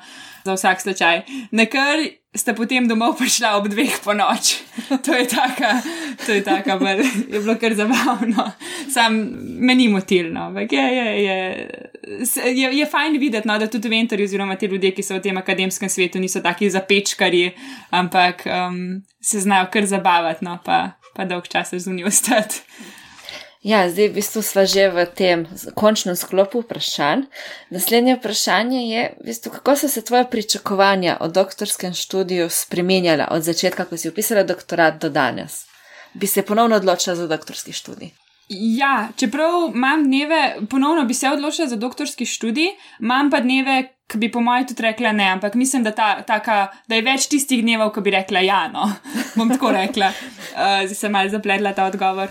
Speaker 2: za vsak slučaj. Nekar sta potem domov prišla ob dveh po noč. To je tako, to je tako, je bilo kar zabavno. Sam meni motilno, ampak je, je, je, je, je fajn videti, no, da tudi ventori, oziroma ti ljudje, ki so v tem akademskem svetu, niso taki zapečkari, ampak um, se znajo kar zabavati, no, pa, pa dolg čas zunaj ostati.
Speaker 1: Ja, zdaj v bistvu smo že v tem končnem sklopu vprašanj. Naslednje vprašanje je, v bistvu, kako so se tvoje pričakovanja o doktorskem študiju spremenjala od začetka, ko si upisala doktorat do danes? Bi se ponovno odločila za doktorski študij?
Speaker 2: Ja, čeprav imam dneve, ponovno bi se odločila za doktorski študij, imam pa dneve, ki bi po mojem tudi rekla ne, ampak mislim, da, ta, taka, da je več tistih dnevov, ki bi rekla ja, no, bom tako rekla. Uh, zdaj sem malo zapletla ta odgovor.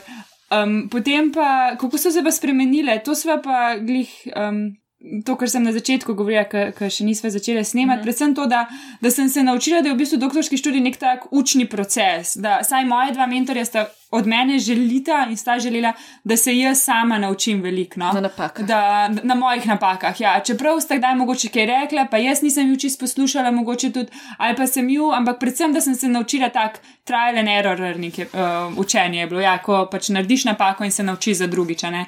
Speaker 2: Um, potem pa, kako so se pa spremenile, to sva pa glih. Um, To, kar sem na začetku govorila, ker še nismo začeli snemati, mm. predvsem to, da, da sem se naučila, da je v bistvu doktorski študij nek tak učni proces. Da, saj moje dva mentorja sta od mene želita in sta želela, da se jaz sama naučim veliko. No?
Speaker 1: Na napakah.
Speaker 2: Da, na mojih napakah. Ja. Čeprav sta kdaj mogoče kaj rekla, pa jaz nisem ju čisto poslušala, mogoče tudi, ali pa sem ju, ampak predvsem, da sem se naučila tak trial and error nekaj, uh, učenje. Je bilo, ja, ko pač narediš napako in se naučiš za drugič. Uh,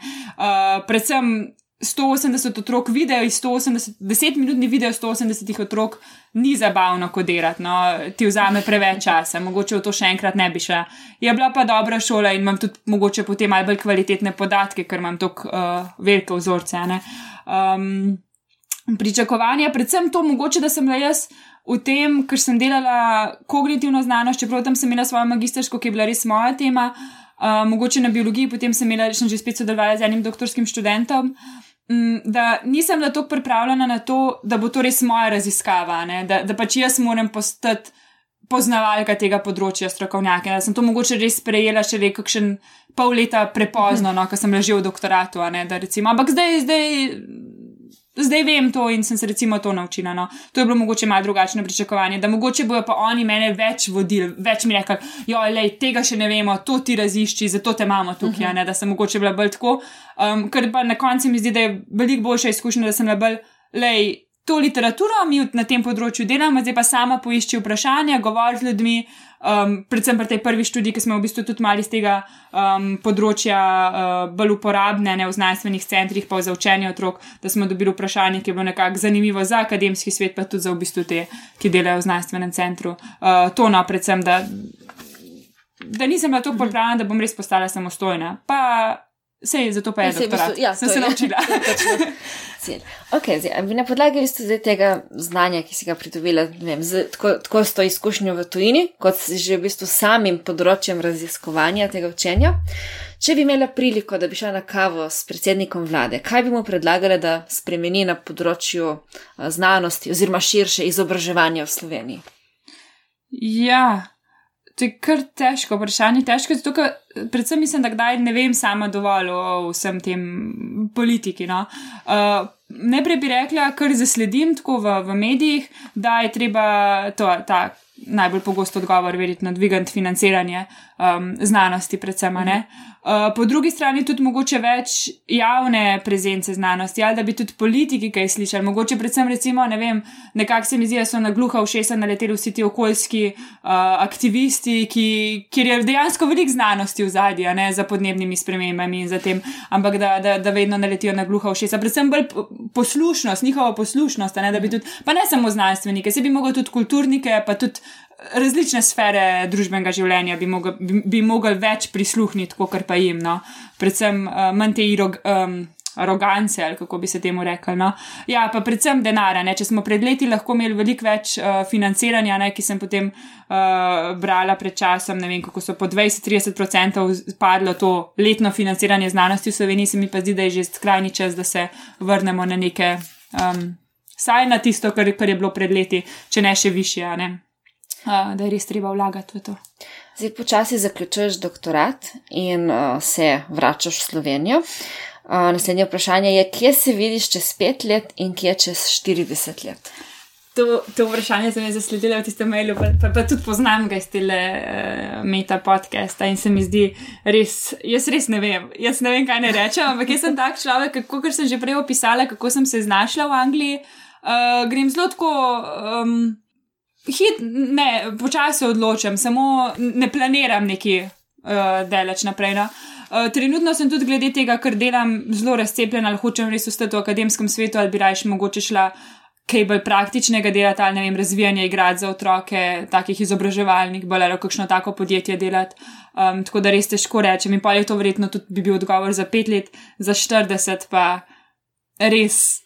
Speaker 2: predvsem 180 otrok video, 180, 10 minutni video 180 otrok ni zabavno kodirati, no, ti vzame preveč časa, mogoče v to še enkrat ne bi šla. Je bila pa dobra šola in imam tudi mogoče potem malo bolj kvalitetne podatke, ker imam tako uh, velike vzorce. Um, pričakovanja, predvsem to, mogoče, da sem bila jaz. V tem, ker sem delala kognitivno znanost, čeprav tam sem imela svojo magistersko, ki je bila res moja tema, uh, mogoče na biologiji, potem sem imela, sem že spet sodelovala z enim doktorskim študentom. Mm, da nisem bila tako pripravljena na to, da bo to res moja raziskava, da, da pač jaz moram postati poznavalka tega področja strokovnjaka. Da sem to mogoče res sprejela še le kakšen pol leta prepozno, no, ko sem ležela v doktoratu. Ne, recimo, ampak zdaj, zdaj, zdaj vem to in sem se recimo to naučila. No. To je bilo mogoče malo drugačno pričakovanje, da mogoče bojo pa oni mene več vodili, več mi rekli, jo, lej, tega še ne vemo, to ti razišči, zato te imamo tukaj, uh -huh. ne, da sem mogoče bila bolj tako. Um, ker pa na koncu mi zdi, da je veliko boljša izkušnja, da sem bila bolj, lej. To literaturo mi na tem področju delamo, zdaj pa sama poišči vprašanja, govori z ljudmi, um, predvsem pri tej prvi študiji, ki smo v bistvu tudi mali z tega um, področja uh, bolj uporabne, ne v znanstvenih centrih, pa za učenje otrok, da smo dobili vprašanje, ki je bilo nekako zanimivo za akademski svet, pa tudi za v bistvu te, ki delajo v znanstvenem centru. Uh, to no, predvsem, da, da nisem bila tako pripravljena, da bom res postala samostojna. Pa Sej, zato pa je to
Speaker 1: bilo. Ja,
Speaker 2: sem se naučila.
Speaker 1: okay, zdaj, na podlagi zdaj, tega znanja, ki si ga pridobila, vem, z, tako, tako s to izkušnjo v tujini, kot že v bistvu samim področjem raziskovanja tega učenja, če bi imela priliko, da bi šla na kavo s predsednikom vlade, kaj bi mu predlagala, da spremeni na področju znanosti oziroma širše izobraževanja v Sloveniji?
Speaker 2: Ja, To je kar težko vprašanje, težko zato, ker predvsem mislim, da kdaj ne vem sama dovolj o vsem tem politiki. No. Uh, Najprej bi rekla, kar zasledim tako v, v medijih, da je treba to, ta najbolj pogosto odgovor, verjetno, dvigati financiranje um, znanosti, predvsem. Uh, po drugi strani tudi mogoče več javne prezence znanosti, ali da bi tudi politiki kaj slišali. Mogoče predvsem, recimo, ne vem, nekako se mi zdi, da so na gluha všesa naleteli vsi ti okoljski uh, aktivisti, ki, kjer je dejansko veliko znanosti v zadnji, za podnebnimi spremembami in za tem, ampak da, da, da vedno naletijo na gluha všesa. Predvsem bolj poslušnost, njihovo poslušnost, ne, tudi, pa ne samo znanstvenike, se bi mogli tudi kulturnike, pa tudi različne sfere družbenega življenja bi mogli, bi, bi mogli več prisluhniti, kot pa jim, no. predvsem uh, manj te irog. Um, Arogance, ali kako bi se temu rekli. No? Ja, pa predvsem denarja. Če smo pred leti lahko imeli veliko več uh, financiranja, ne, ki sem potem uh, brala pred časom, ne vem, kako so po 20-30% padlo to letno financiranje znanosti v Sloveniji, se mi pa zdi, da je že skrajni čas, da se vrnemo na neke, um, saj na tisto, kar, kar je bilo pred leti, če ne še više. Ne? Da je res treba vlagati v to.
Speaker 1: Zdaj počasi zaključuješ doktorat in uh, se vračaš v Slovenijo. Uh, naslednje vprašanje je, kje se vidiš čez pet let in kje čez 40 let?
Speaker 2: To, to vprašanje sem zasledila v tistem mailu, pa, pa, pa tudi poznam ga iz tele uh, meta podcasta in se mi zdi res, jaz res ne vem, jaz ne vem, kaj ne rečem, ampak jaz sem tak človek, kako sem že prej opisala, kako sem se znašla v Angliji. Uh, grem zelo tako. Um, hit, ne, počasi odločam, samo ne planiram neki uh, daleč naprej. No. Uh, trenutno sem tudi glede tega, ker delam zelo razcepljen, ali hočem res ostati v akademskem svetu, ali bi raje mogoče šla kaj bolj praktičnega delati, ali ne vem, razvijanje igrati za otroke, takih izobraževalnih, bolj ali kakšno tako podjetje delati. Um, tako da res težko rečem, in pa je to verjetno tudi bi bil odgovor za pet let, za 40 pa res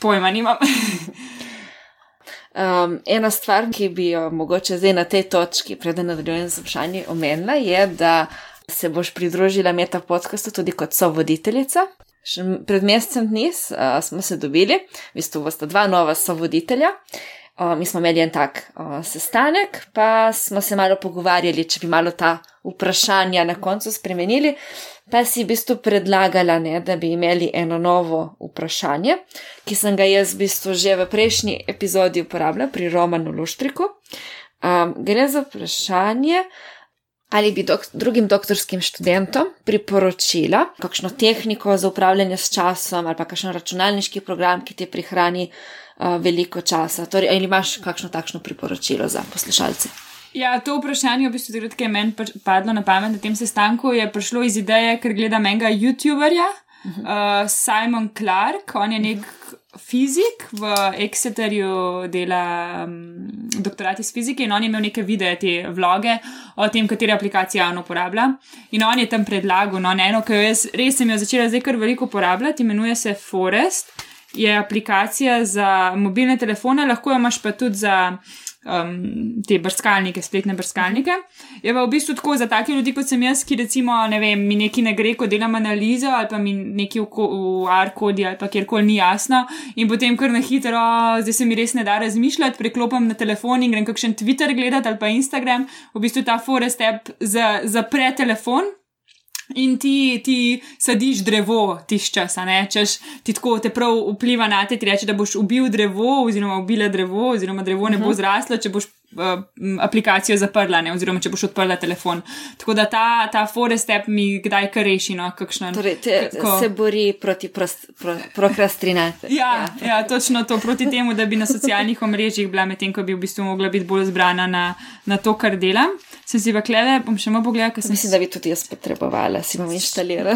Speaker 2: pojma nimam.
Speaker 1: Um, ena stvar, ki bi jo mogoče zdaj na tej točki, preden nadaljujem z vprašanjem, omenila, je, da se boš pridružila meta podkastu tudi kot sovoditeljica. Še pred mesecem dni uh, smo se dobili, v bistvu bosta dva nova sovoditelja. Uh, mi smo imeli en tak uh, sestanek, pa smo se malo pogovarjali, če bi malo ta vprašanja na koncu spremenili pa si v bistvu predlagala, ne, da bi imeli eno novo vprašanje, ki sem ga jaz v bistvu že v prejšnji epizodi uporabljala pri Romanu Luštriku. Um, gre za vprašanje, ali bi dok drugim doktorskim študentom priporočila kakšno tehniko za upravljanje s časom ali pa kakšen računalniški program, ki ti prihrani uh, veliko časa. Torej, ali imaš kakšno takšno priporočilo za poslušalce?
Speaker 2: Ja, to vprašanje, v bistvu, tudi, ki je meni padlo na pamet na tem sestanku, je prišlo iz ideje, ker gledam enega YouTuberja, uh -huh. uh, Simon Clark, on je nek fizik v Exeterju, dela um, doktorat iz fizike in on je imel neke videe, te vloge o tem, katere aplikacije on uporablja. In on je tam predlagal, no, eno, ki jo jaz res sem jo začela zdaj kar veliko uporabljati, imenuje se Forest. Je aplikacija za mobilne telefone, lahko jo imaš pa tudi za um, te brskalnike, spletne brskalnike. Je pa v bistvu tako za take ljudi, kot sem jaz, ki recimo, ne vem, mi nekaj ne gre, ko delam analizo ali pa mi nekaj v, v R-kodi ali pa kjerkoli ni jasno in potem kar na hitro, zdaj se mi res ne da razmišljati, preklopim na telefon in grem kakšen Twitter gledati ali pa Instagram, v bistvu ta forest app zapre telefon. In ti, ti sadiš drevo tiš čas, ne češ ti tako te prav vpliva na te, ti reče, da boš ubil drevo, oziroma ubila drevo, oziroma drevo ne bo mhm. zraslo, če boš uh, aplikacijo zaprla, ne, oziroma če boš odprla telefon. Tako da ta, ta forest app mi kdaj kar reši, no, kakšno.
Speaker 1: Torej, te, kako... se bori proti prost, pro, prokrastinaciji.
Speaker 2: Ja, ja. ja, točno to, proti temu, da bi na socialnih omrežjih bila medtem, ko bi v bistvu mogla biti bolj zbrana na, na to, kar delam sem si pa klele, bom še malo pogledala, kaj sem.
Speaker 1: Mislim, da bi tudi jaz potrebovala, si bom inštalirala.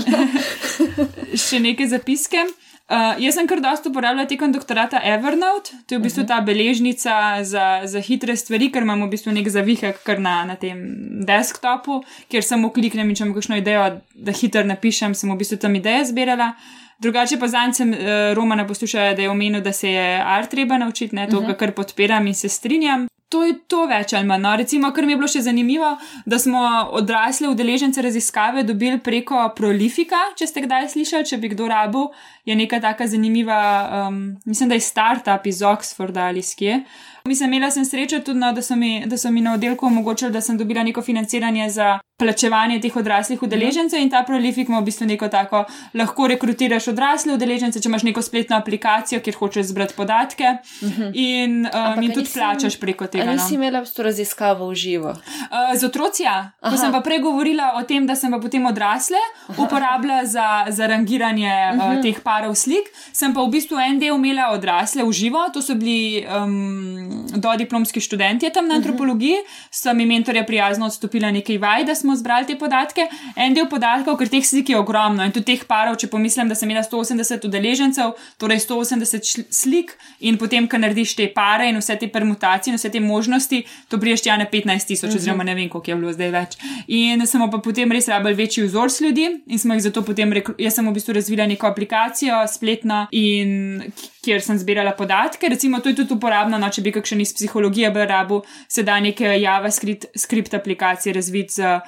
Speaker 2: še nekaj zapiske. Uh, jaz sem kar dosto uporabljala tekom doktorata Evernote, to je v bistvu uh mhm. -huh. ta beležnica za, za hitre stvari, ker imamo v bistvu nek zavihek kar na, na tem desktopu, kjer samo kliknem in če imam kakšno idejo, da hitro napišem, sem v bistvu tam ideje zbirala. Drugače pa zanj sem uh, Romana poslušala, da je omenil, da se je art treba naučiti, ne to, uh mhm. -huh. kar podpiram in se strinjam to je to več ali manj. No. Recimo, kar mi je bilo še zanimivo, da smo odrasle udeležence raziskave dobili preko Prolifika, če ste kdaj slišali, če bi kdo rabu, je neka taka zanimiva, um, mislim, da je startup iz Oxforda ali skje. Mislim, imela sem srečo tudi, no, da, so mi, da so mi na oddelku omogočili, da sem dobila neko financiranje za plačevanje teh odraslih udeležencev mm. in ta prolifik ima v bistvu neko tako, lahko rekrutiraš odrasle udeležence, če imaš neko spletno aplikacijo, kjer hočeš zbrati podatke mm -hmm. in, um, in tudi nisem, plačaš preko tega. Ali
Speaker 1: no. no. imela to raziskavo v živo?
Speaker 2: Uh, z otroci, ja. Ko sem pa prej govorila o tem, da sem pa potem odrasle Aha. uporabljala za, za rangiranje mm -hmm. uh, mhm. teh parov slik, sem pa v bistvu en del imela odrasle v živo, to so bili. Um, do diplomski študenti tam na antropologiji, so mi mentorja prijazno odstopila nekaj vaj, da smo zbrali te podatke. En del podatkov, ker teh slik je ogromno in tudi teh parov, če pomislim, da sem imela 180 udeležencev, torej 180 slik in potem, ko narediš te pare in vse te permutacije in vse te možnosti, to priješ tja na 15 tisoč, mhm. oziroma ne vem, koliko je bilo zdaj več. In smo pa potem res rabili večji vzor ljudi in smo jih zato potem, jaz sem v bistvu razvila neko aplikacijo spletno in kjer sem zbirala podatke. Recimo, to je tudi uporabno, no, če bi kakšen iz psihologije bil rabu, se da neke JavaScript aplikacije razviti z,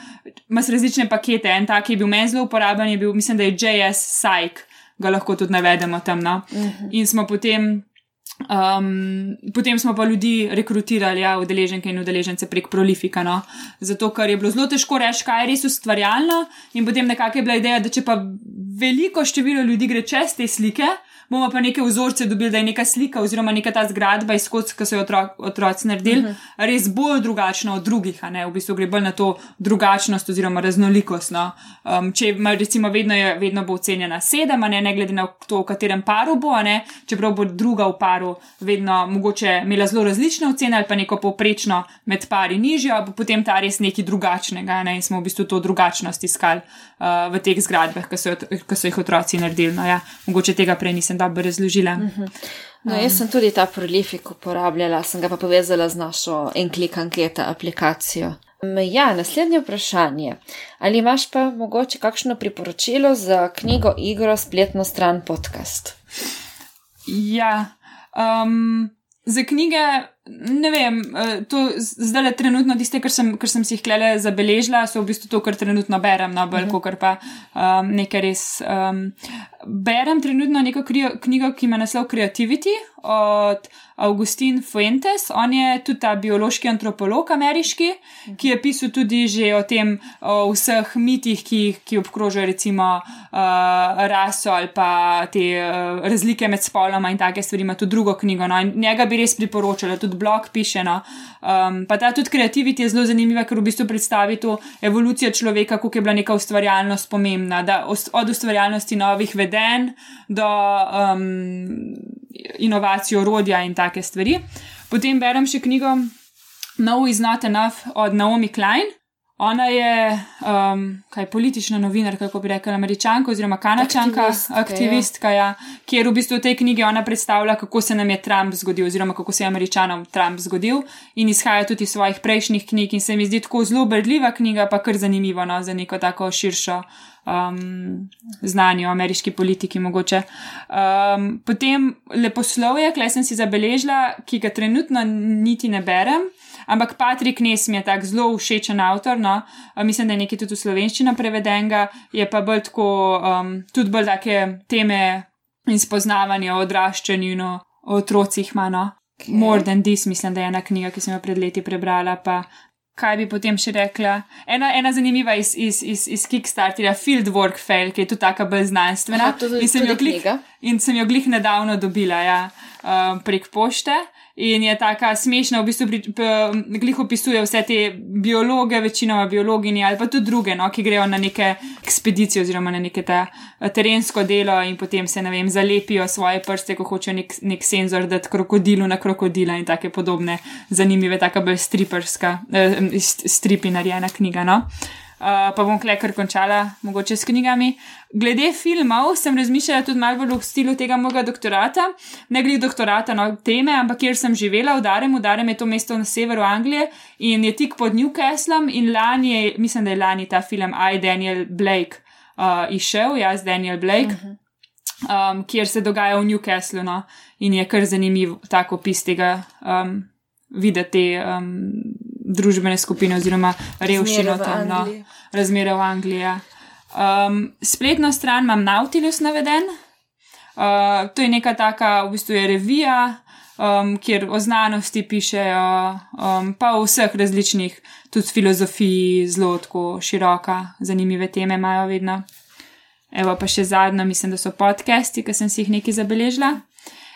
Speaker 2: imaš različne pakete. En tak je bil meni zelo uporaben, je bil, mislim, da je JS Psych, ga lahko tudi navedemo tam. No. Uh mhm. -huh. In smo potem. Um, potem smo pa ljudi rekrutirali, ja, udeleženke in udeležence prek Prolifika. No? Zato, ker je bilo zelo težko reči, kaj je res ustvarjalno, in potem nekako je bila ideja, da če pa veliko število ljudi gre čez te slike, bomo pa neke vzorce dobili, da je neka slika oziroma neka ta zgradba iz kot, ki so jo otrok, otroci naredili, uh mhm. -huh. res bolj drugačna od drugih, v bistvu gre bolj na to drugačnost oziroma raznolikost. No. Um, če ima recimo vedno, je, vedno bo ocenjena sedem, ne, ne glede na to, v katerem paru bo, ne, čeprav bo druga v paru vedno mogoče imela zelo različne ocene ali pa neko povprečno med pari nižjo, bo potem ta res nekaj drugačnega ne, in smo v bistvu to drugačnost iskali uh, v teh zgradbah, ki so, so jih otroci naredili. No, ja. Mogoče tega prej nisem dobro razložila. Uh mhm. -huh.
Speaker 1: no, jaz sem tudi ta prolifik uporabljala, sem ga pa povezala z našo enklik anketa aplikacijo. Ja, naslednje vprašanje. Ali imaš pa mogoče kakšno priporočilo za knjigo, igro, spletno stran, podcast?
Speaker 2: Ja, um, za knjige ne vem, eh, to zdaj le trenutno tiste, kar sem, kar sem si jih klele zabeležila, so v bistvu to, kar trenutno berem, no, bolj uh -huh. kot pa um, nekaj res. Um, berem trenutno neko knjigo, ki ima naslov Creativity od Augustin Fuentes. On je tudi ta biološki antropolog ameriški, ki je pisal tudi že o tem, o vseh mitih, ki, ki obkrožajo recimo uh, raso ali pa te uh, razlike med spoloma in take stvari. Ima tudi drugo knjigo. No, njega bi res priporočala tudi blog piše. No. Um, pa ta tudi kreativiti je zelo zanimiva, ker v bistvu predstavi to evolucijo človeka, kako je bila neka ustvarjalnost pomembna, da od ustvarjalnosti novih vedenj do um, inovacij orodja in take stvari. Potem berem še knjigo No is not enough od Naomi Klein. Ona je um, kaj, politična novinarka, kako bi rekla, američanka oziroma kanačanka, aktivistka, aktivistka ja. Ja, kjer v bistvu v tej knjigi ona predstavlja, kako se nam je Trump zgodil, oziroma kako se je američanom Trump zgodil in izhaja tudi iz svojih prejšnjih knjig. In se mi zdi tako zelo brljiva knjiga, pa kar zanimiva no, za neko tako širšo um, znanje o ameriški politiki. Um, potem leposlovje, klej sem si zabeležila, ki ga trenutno niti ne berem Ampak Patrik Nes mi je tak zelo všečen avtor, no, uh, mislim, da je nekaj tudi v slovenščino prevedenega, je pa bolj tako, um, tudi bolj take teme in spoznavanja o odraščanju in o, o otrocih ima, no. Okay. More than this, mislim, da je ena knjiga, ki sem jo pred leti prebrala, pa kaj bi potem še rekla. Ena, ena zanimiva iz, iz, iz, iz Kickstarterja, Fieldwork Fail, ki je tu taka bolj znanstvena.
Speaker 1: Aha, to je tudi
Speaker 2: glih,
Speaker 1: knjiga.
Speaker 2: In sem jo glih nedavno dobila ja, um, prek pošte. In je tako smešna, v bistvu, pri, p, glih opisuje vse te biologe, večinoma biologinje ali pa tudi druge, no, ki grejo na neke ekspedicije oziroma na neke ta eh, terensko delo in potem se, ne vem, zalepijo svoje prste, ko hočejo nek, nek senzor dati krokodilu na krokodila in take podobne zanimive, taka bolj striperska, eh, stripi narejena knjiga, no. Uh, pa bom kle kar končala, mogoče s knjigami. Glede filmov sem razmišljala tudi malo bolj v stilu tega mojega doktorata, ne glede doktorata, no teme, ampak kjer sem živela v Darem, v Darem je to mesto na severu Anglije in je tik pod Newcastlom in lani je, mislim, da je lani ta film I. Daniel Blake uh, išel, jaz Daniel Blake. Uh -huh. Um, kjer se dogaja v Newcastlu, no, in je kar zanimiv tako opis tega um, videti. Um, družbene skupine oziroma revščino tam, no, razmere v Angliji. Um, spletno stran imam Nautilus naveden. Uh, to je neka taka, v bistvu je revija, um, kjer o znanosti pišejo, um, pa o vseh različnih, tudi filozofiji, zelo tako široka, zanimive teme imajo vedno. Evo pa še zadnja, mislim, da so podcasti, ki sem si jih nekaj zabeležila.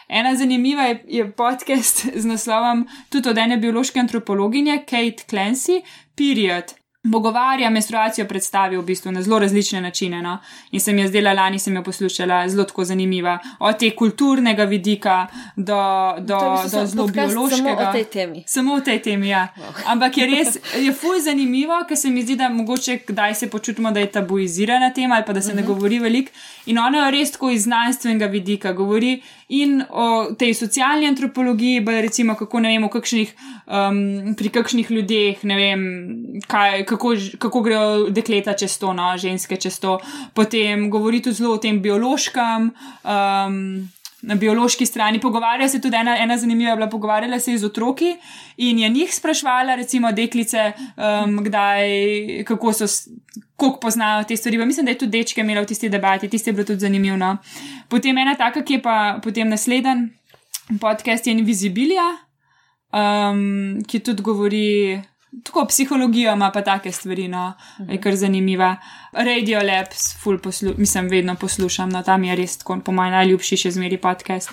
Speaker 2: Ena zanimiva je, je podcast z naslovom tudi od ene biološke antropologinje Kate Clancy, Period. Bogovarja menstruacijo predstavi v bistvu na zelo različne načine. No? In sem jo zdela lani, sem jo poslušala, zelo tako zanimiva. Od te kulturnega vidika do, do, do zelo biološkega.
Speaker 1: Samo o tej temi.
Speaker 2: Samo o tej temi, ja. Wow. Ampak je res, je fuj zanimivo, ker se mi zdi, da mogoče kdaj se počutimo, da je tabuizirana tema ali pa da se uh -huh. ne mhm. govori veliko. In ona je res tako iz znanstvenega vidika govori in o tej socialni antropologiji, pa recimo kako ne vemo, kakšnih, um, pri kakšnih ljudeh, ne vem, kaj, kako, kako grejo dekleta čez to, no, ženske čez to. Potem govori tudi zelo o tem biološkem. Um, Na biološki strani pogovarja se tudi ena, ena zanimiva, bila pogovarjala se z otroki in je njih sprašvala, recimo, deklice, um, kdaj, kako so, koliko poznajo te stvari. Pa mislim, da je tudi dečke imela v tisti debati, tisti je bilo tudi zanimivo. No. Potem ena taka, ki je pa potem naslednji podcast, je Invisibilia, um, ki tudi govori tako psihologijo ima pa take stvari, no, mhm. je kar zanimiva. Radio Labs, full poslu, mislim, vedno poslušam, no, tam je res, tako, po mojem, najljubši še zmeri podcast.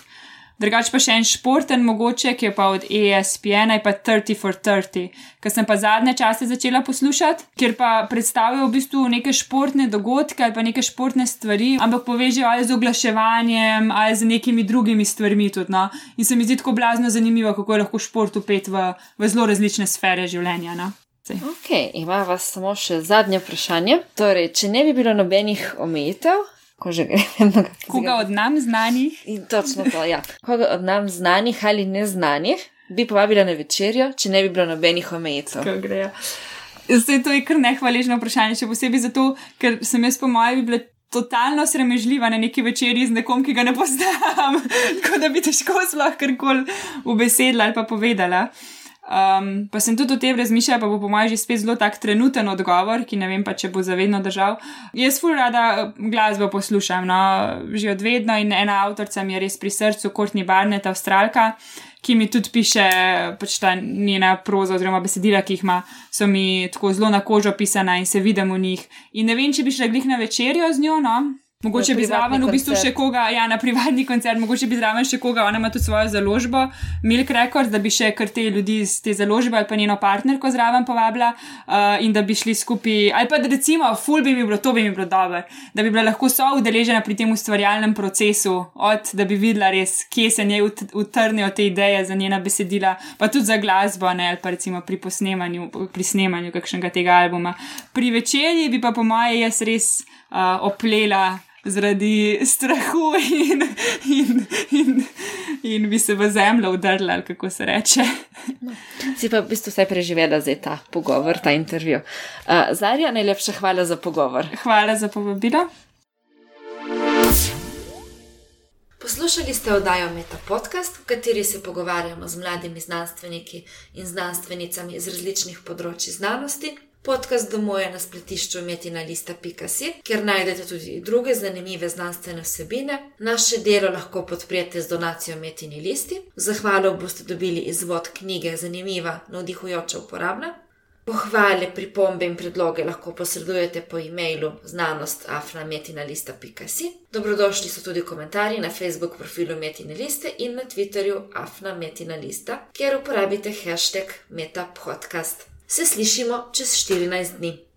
Speaker 2: Drugač pa še en športen, mogoče, ki je pa od ESPN, pa 30 for 30, ki sem pa zadnje čase začela poslušati, ker pa predstavijo v bistvu neke športne dogodke ali pa neke športne stvari, ampak povežejo ali z oglaševanjem ali z nekimi drugimi stvarmi tudi. No? In se mi zdi tako blazno zanimivo, kako je lahko šport upet v, v zelo različne sfere življenja. No?
Speaker 1: Ok, ima vas samo še zadnje vprašanje. Torej, če ne bi bilo nobenih omejitev, ko že gremo.
Speaker 2: Koga od nam znanih?
Speaker 1: In točno to, ja. Koga od nam znanih ali neznanih bi povabila na večerjo, če ne bi bilo nobenih omejitev.
Speaker 2: Zdaj, to je kar nehvaležno vprašanje, še posebej zato, ker sem jaz po mojem bi bila totalno sramežljiva na neki večerji z nekom, ki ga ne poznam, tako da bi težko sploh karkoli ubesedla ali pa povedala. Um, pa sem tudi o tem razmišljala, pa bo po mojem že spet zelo tak trenuten odgovor, ki ne vem pa, če bo zavedno držal. Jaz ful rada glasbo poslušam, no, že od vedno in ena avtorica mi je res pri srcu, Courtney Barnett, avstralka, ki mi tudi piše pač ta njena proza oziroma besedila, ki jih ima, so mi tako zelo na kožo pisana in se vidim v njih. In ne vem, če bi šla glih na večerjo z njo, no, Mogoče bi zraven v bistvu še koga, ja, na privatni koncert, mogoče bi zraven še koga, ona ima tudi svojo založbo, Milk Records, da bi še kar te ljudi iz te založbe ali pa njeno partnerko zraven povabila uh, in da bi šli skupaj, ali pa da recimo, ful bi mi bilo, to bi mi bilo dobro, da bi bila lahko so udeležena pri tem ustvarjalnem procesu, od da bi videla res, kje se njej utrnejo te ideje za njena besedila, pa tudi za glasbo, ne, ali pa recimo pri posnemanju, pri snemanju kakšnega tega albuma. Pri večerji bi pa po moje jaz res uh, oplela zaradi strahu in, in, in, in bi se v zemljo udrla, kako se reče.
Speaker 1: No, si pa v bistvu vse preživela za ta pogovor, ta intervju. Uh, Zarja, najlepša hvala za pogovor.
Speaker 2: Hvala za povabilo.
Speaker 1: Poslušali ste oddajo Meta Podcast, v kateri se pogovarjamo z mladimi znanstveniki in znanstvenicami iz različnih področji znanosti. Podcast domuje na spletišču metinalista.si, kjer najdete tudi druge zanimive znanstvene vsebine. Naše delo lahko podprete z donacijo Metini listi. Zahvalo boste dobili izvod knjige Zanimiva, navdihujoča, uporabna. Pohvale, pripombe in predloge lahko posredujete po e-mailu znanost.afnametinalista.si. Dobrodošli so tudi komentarji na Facebook profilu Metina Liste in na Twitterju afnametinalista, kjer uporabite hashtag metapodcast. Se slišimo čez 14 dni.